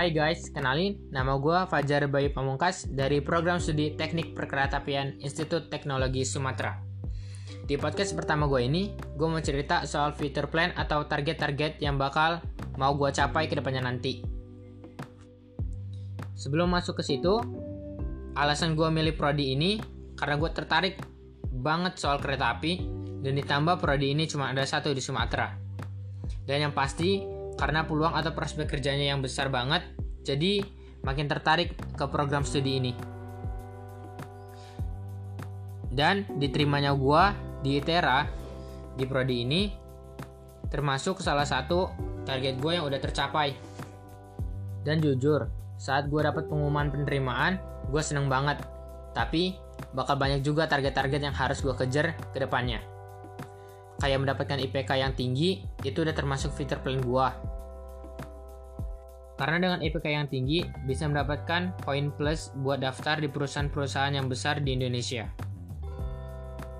Hai guys, kenalin, nama gue Fajar Bayu Pamungkas dari program studi Teknik Perkeretaapian Institut Teknologi Sumatera. Di podcast pertama gue ini, gue mau cerita soal future plan atau target-target yang bakal mau gue capai ke depannya nanti. Sebelum masuk ke situ, alasan gue milih prodi ini karena gue tertarik banget soal kereta api dan ditambah prodi ini cuma ada satu di Sumatera. Dan yang pasti, karena peluang atau prospek kerjanya yang besar banget, jadi makin tertarik ke program studi ini. Dan diterimanya gue di ITERA di prodi ini termasuk salah satu target gue yang udah tercapai. Dan jujur, saat gue dapat pengumuman penerimaan, gue seneng banget. Tapi bakal banyak juga target-target yang harus gue kejar ke depannya kayak mendapatkan IPK yang tinggi, itu udah termasuk fitur plan gua. Karena dengan IPK yang tinggi, bisa mendapatkan poin plus buat daftar di perusahaan-perusahaan yang besar di Indonesia.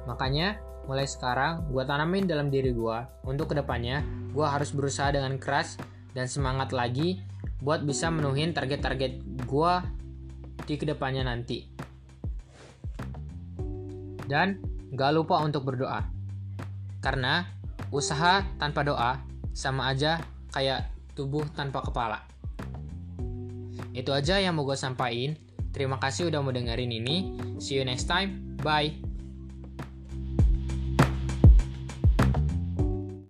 Makanya, mulai sekarang, gua tanamin dalam diri gua, untuk ke depannya, gua harus berusaha dengan keras dan semangat lagi buat bisa menuhin target-target gua di ke depannya nanti. Dan gak lupa untuk berdoa. Karena usaha tanpa doa sama aja kayak tubuh tanpa kepala. Itu aja yang mau gue sampaikan. Terima kasih udah mau dengerin ini. See you next time. Bye.